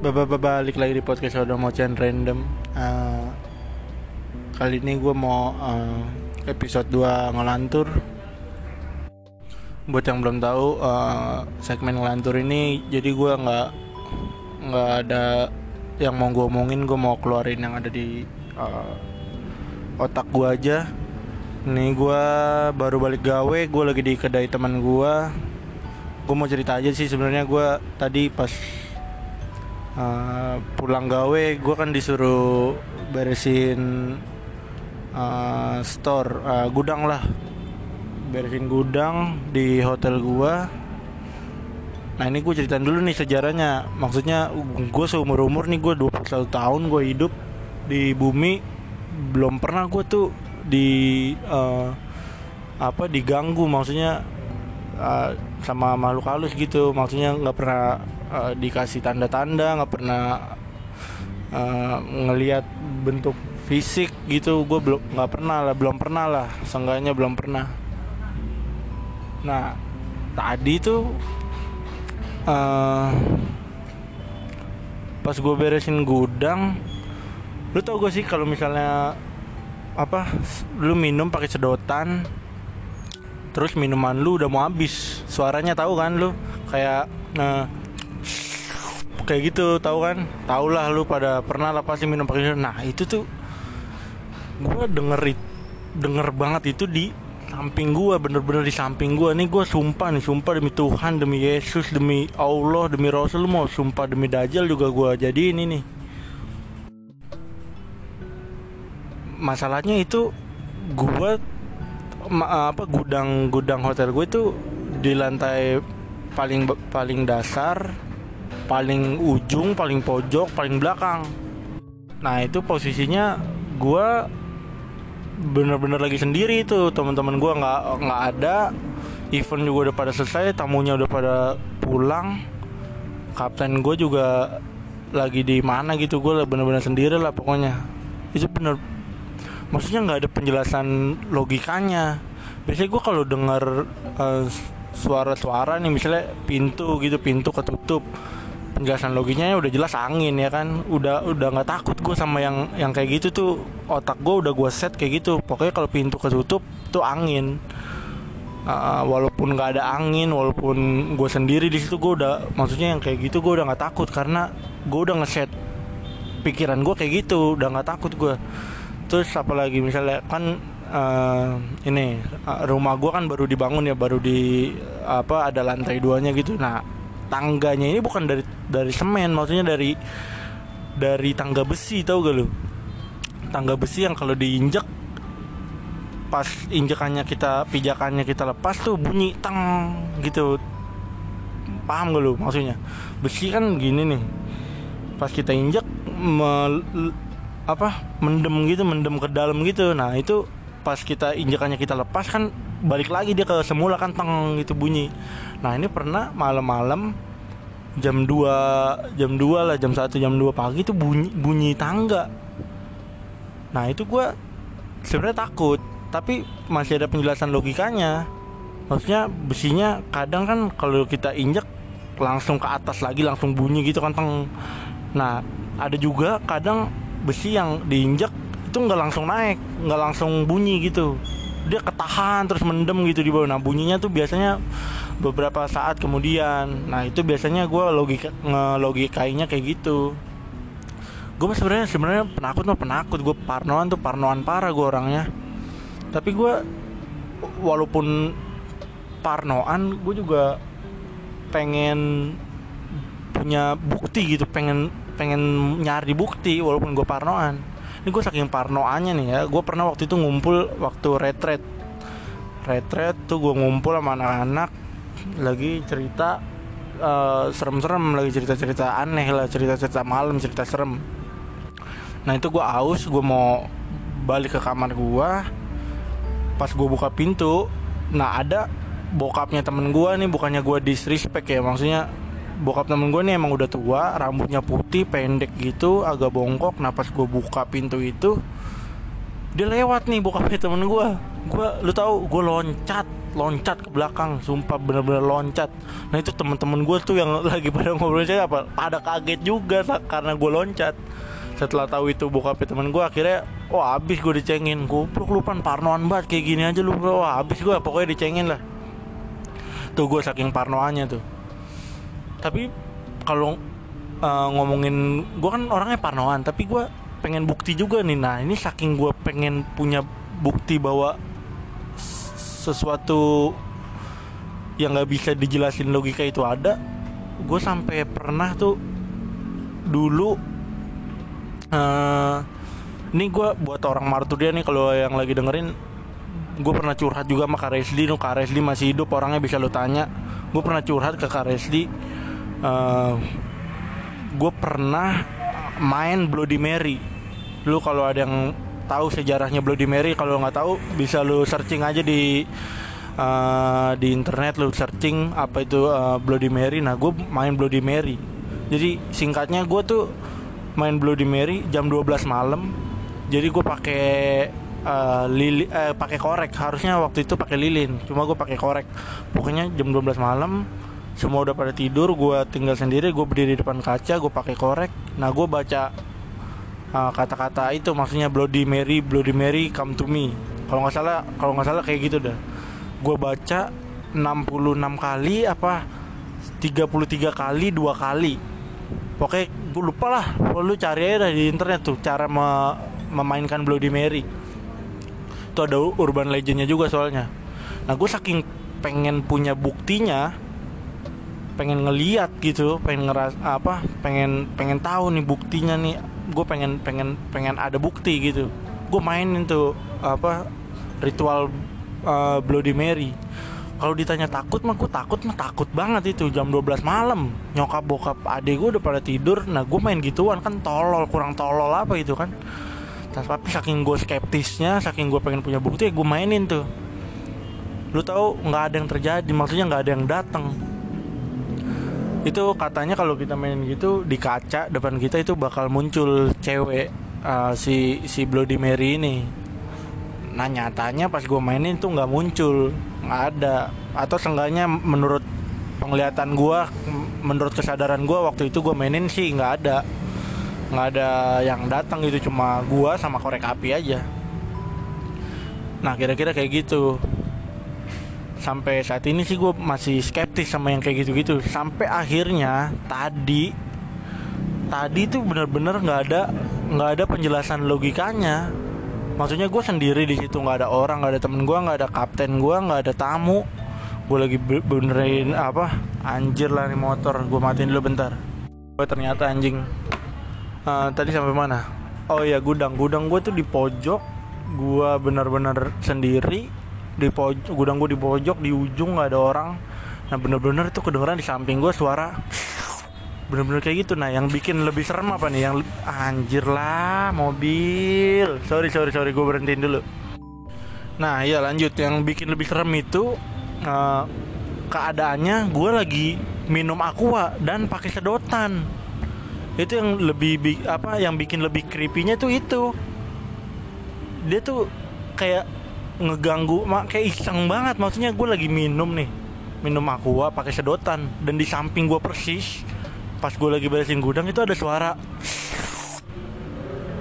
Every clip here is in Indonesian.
Bapak balik lagi di podcast udah mau random. Uh, Kali ini gue mau uh, episode 2 ngelantur. Buat yang belum tahu uh, segmen ngelantur ini Jadi gue nggak nggak ada yang mau gue omongin Gue mau keluarin yang ada di uh, otak gue aja. Nih gue baru balik gawe Gue lagi di kedai teman gue Gue mau cerita aja sih sebenarnya gue tadi pas uh, pulang gawe gue kan disuruh beresin uh, store uh, gudang lah. Beresin gudang di hotel gue nah ini gue ceritain dulu nih sejarahnya. Maksudnya gue seumur umur nih gue 21 tahun gue hidup di bumi. Belum pernah gue tuh di uh, apa diganggu. Maksudnya uh, sama makhluk halus gitu. Maksudnya nggak pernah uh, dikasih tanda-tanda nggak pernah uh, ngelihat bentuk fisik gitu. Gue belum nggak pernah lah belum pernah lah. Seenggaknya belum pernah. Nah tadi tuh uh, pas gue beresin gudang lu tau gak sih kalau misalnya apa lu minum pakai sedotan terus minuman lu udah mau habis. Suaranya tahu kan lu? Kayak nah kayak gitu tahu kan? Tau lah lu pada pernah lah pasti minum pakai nah itu tuh gue denger denger banget itu di samping gue bener-bener di samping gue nih gue sumpah nih sumpah demi Tuhan demi Yesus demi Allah demi Rasul mau sumpah demi Dajjal juga gue jadi ini. Nih masalahnya itu gue apa gudang gudang hotel gue itu di lantai paling paling dasar paling ujung paling pojok paling belakang. Nah itu posisinya gue bener-bener lagi sendiri itu. Teman-teman gue nggak nggak ada. Event juga udah pada selesai tamunya udah pada pulang. Kapten gue juga lagi di mana gitu gue bener-bener sendiri lah pokoknya. Itu bener maksudnya nggak ada penjelasan logikanya. Biasanya gue kalau dengar uh, suara-suara nih misalnya pintu gitu pintu ketutup penjelasan loginya udah jelas angin ya kan. Udah udah nggak takut gue sama yang yang kayak gitu tuh. Otak gue udah gue set kayak gitu. Pokoknya kalau pintu ketutup tuh angin. Uh, walaupun nggak ada angin walaupun gue sendiri di situ gue udah maksudnya yang kayak gitu gue udah nggak takut karena gue udah ngeset pikiran gue kayak gitu. Udah nggak takut gue terus apalagi misalnya kan uh, ini uh, rumah gue kan baru dibangun ya baru di apa ada lantai duanya gitu. Nah tangganya ini bukan dari dari semen maksudnya dari dari tangga besi tau gak lu? Tangga besi yang kalau diinjak pas injekannya kita pijakannya kita lepas tuh bunyi tang gitu. Paham gak lu maksudnya? Besi kan gini nih. Pas kita injak apa mendem gitu mendem ke dalam gitu. Nah itu pas kita injakannya kita lepas kan balik lagi dia ke semula kan teng gitu bunyi. Nah ini pernah malam-malam jam 2 jam 2 lah jam 1 jam 2 pagi itu bunyi bunyi tangga. Nah itu gue sebenarnya takut tapi masih ada penjelasan logikanya. Maksudnya besinya kadang kan kalau kita injek langsung ke atas lagi langsung bunyi gitu kan teng. Nah ada juga kadang besi yang diinjak itu nggak langsung naik nggak langsung bunyi gitu dia ketahan terus mendem gitu di bawah. Nah bunyinya tuh biasanya beberapa saat kemudian. Nah itu biasanya gue logika ngelogikainya kayak gitu. Gue sebenarnya sebenarnya penakut mah penakut. Gue parnoan tuh parnoan parah gue orangnya. Tapi gue walaupun parnoan gue juga pengen punya bukti gitu. Pengen pengen nyari bukti walaupun gue parnoan ini gue saking parnoannya nih ya. Gue pernah waktu itu ngumpul waktu retret. Retret tuh gue ngumpul sama anak-anak lagi cerita uh, serem-serem lagi cerita-cerita aneh lah cerita-cerita malam cerita serem. Nah itu gue aus gue mau balik ke kamar gue pas gue buka pintu nah ada bokapnya temen gue nih bukannya gue disrespect ya maksudnya bokap temen gue nih emang udah tua rambutnya putih pendek gitu agak bongkok. Nah pas gue buka pintu itu dia lewat nih bokapnya temen gue gue lu tahu gue loncat loncat ke belakang. Sumpah bener-bener loncat. Nah itu teman-teman gue tuh yang lagi pada ngobrol saya apa? Pada kaget juga karena gue loncat. Setelah tahu itu bokapnya temen gue akhirnya wah abis gue dicengin. Goblok lu pan parnoan banget kayak gini aja lu wah abis gue pokoknya dicengin lah. Tuh gue saking parnoannya tuh tapi kalau uh, ngomongin gue kan orangnya parnoan tapi gue pengen bukti juga nih. Nah ini saking gue pengen punya bukti bahwa sesuatu yang nggak bisa dijelasin logika itu ada gue sampai pernah tuh dulu uh, ini gue buat orang martu dia nih kalau yang lagi dengerin gue pernah curhat juga sama Kak Resli. Nu Kak Resli masih hidup orangnya bisa lo tanya. Gue pernah curhat ke Kak Resli uh, gue pernah main Bloody Mary. Lu kalau ada yang tahu sejarahnya Bloody Mary kalau nggak tahu bisa lu searching aja di uh, di internet lu searching apa itu uh, Bloody Mary. Nah gue main Bloody Mary. Jadi singkatnya gue tuh main Bloody Mary jam 12 malam. Jadi gue pakai uh, lili uh, pakai korek. Harusnya waktu itu pakai lilin cuma gue pakai korek. Pokoknya jam 12 malam semua udah pada tidur gue tinggal sendiri gue berdiri di depan kaca gue pakai korek. Nah gue baca uh, kata-kata itu maksudnya Bloody Mary Bloody Mary come to me. Kalau nggak salah kalau nggak salah kayak gitu dah. Gue baca 66 kali apa 33 kali dua kali. Pokoknya gue lupa lah lu cari aja di internet tuh cara me memainkan Bloody Mary. Itu ada urban legendnya juga soalnya. Nah gue saking pengen punya buktinya pengen ngeliat gitu pengen ngeras apa pengen pengen tahu nih buktinya nih. Gue pengen pengen pengen ada bukti gitu. Gue mainin tuh apa ritual uh, Bloody Mary. Kalau ditanya takut mah gue takut mah takut banget itu jam 12 malam. Nyokap bokap adik gue udah pada tidur. Nah gue main gituan kan tolol kurang tolol apa itu kan. Tapi saking gue skeptisnya saking gue pengen punya bukti gue mainin tuh. Lu tahu nggak ada yang terjadi maksudnya nggak ada yang datang itu katanya kalau kita main gitu di kaca depan kita itu bakal muncul cewek uh, si si Bloody Mary ini. Nah nyatanya pas gue mainin tuh nggak muncul nggak ada. Atau seenggaknya menurut penglihatan gue menurut kesadaran gue waktu itu gue mainin sih nggak ada. Nggak ada yang datang gitu cuma gue sama korek api aja. Nah kira-kira kayak gitu sampai saat ini sih gue masih skeptis sama yang kayak gitu-gitu. Sampai akhirnya tadi tadi tuh bener-bener nggak ada nggak ada penjelasan logikanya. Maksudnya gue sendiri di situ nggak ada orang nggak ada temen gue nggak ada kapten gue nggak ada tamu. Gue lagi benerin apa anjir lah nih motor gue matiin dulu bentar. Gue ternyata anjing. Uh, tadi sampai mana? Oh ya gudang. Gudang gue tuh di pojok. Gue bener-bener sendiri di pojok gudang gue di pojok di ujung nggak ada orang. Nah bener-bener tuh kedengeran di samping gue suara. Bener-bener kayak gitu. Nah yang bikin lebih serem apa nih? Yang anjir lah mobil. Sorry sorry sorry gue berhentiin dulu. Nah iya lanjut. Yang bikin lebih serem itu uh, keadaannya gue lagi minum aqua dan pakai sedotan. Itu yang lebih apa yang bikin lebih creepy-nya tuh itu. Dia tuh kayak ngeganggu mak kayak iseng banget. Maksudnya gue lagi minum nih minum aqua pakai sedotan dan di samping gue persis pas gue lagi beresin gudang itu ada suara.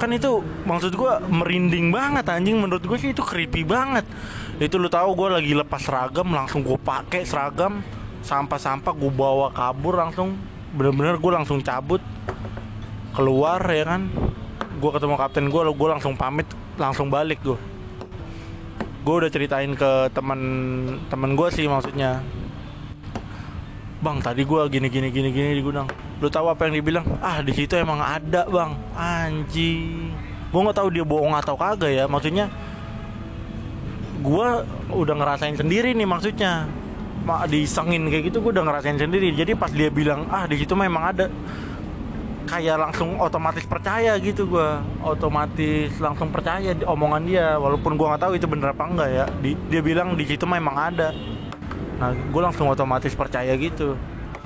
Kan itu maksud gue merinding banget anjing. Menurut gue sih itu creepy banget. Itu lu tahu gue lagi lepas seragam langsung gue pakai seragam sampah-sampah gue bawa kabur langsung. Bener-bener gue langsung cabut keluar ya kan. Gue ketemu kapten gue gue langsung pamit langsung balik gue gue udah ceritain ke teman teman gue sih maksudnya. Bang tadi gue gini gini gini gini di gudang. Lu tahu apa yang dibilang? Ah di situ emang ada bang. Anjing. Gue nggak tahu dia bohong atau kagak ya. Maksudnya gue udah ngerasain sendiri nih maksudnya. Mak disengin kayak gitu gue udah ngerasain sendiri. Jadi pas dia bilang ah di situ memang ada kayak langsung otomatis percaya gitu gue otomatis langsung percaya di omongan dia walaupun gue nggak tahu itu bener apa enggak ya. Di, dia bilang di situ memang ada. Nah gue langsung otomatis percaya gitu.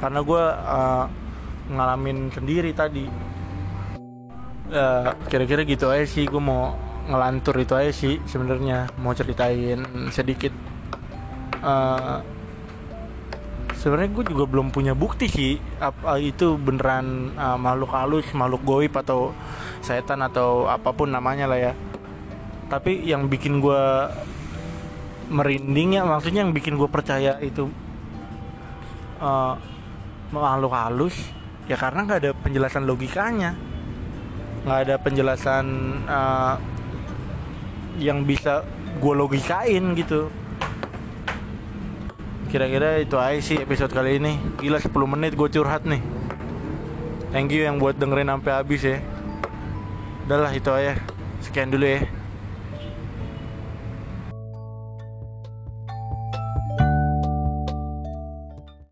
Karena gue uh, ngalamin sendiri tadi. Uh, kira-kira gitu aja sih gue mau ngelantur itu aja sih sebenarnya. Mau ceritain sedikit. Eh, sebenarnya gue juga belum punya bukti sih apa itu beneran eh, makhluk halus makhluk goib atau setan atau apa pun namanya lah ya. Tapi yang bikin gue merinding ya maksudnya yang bikin gue percaya itu eh, makhluk halus ya karena nggak ada penjelasan logikanya. Nggak ada penjelasan eh, yang bisa gue logikain gitu kira-kira itu aja sih episode kali ini. Gila 10 menit gue curhat nih. Thank you yang buat dengerin sampai habis ya. Udahlah itu aja. Sekian dulu ya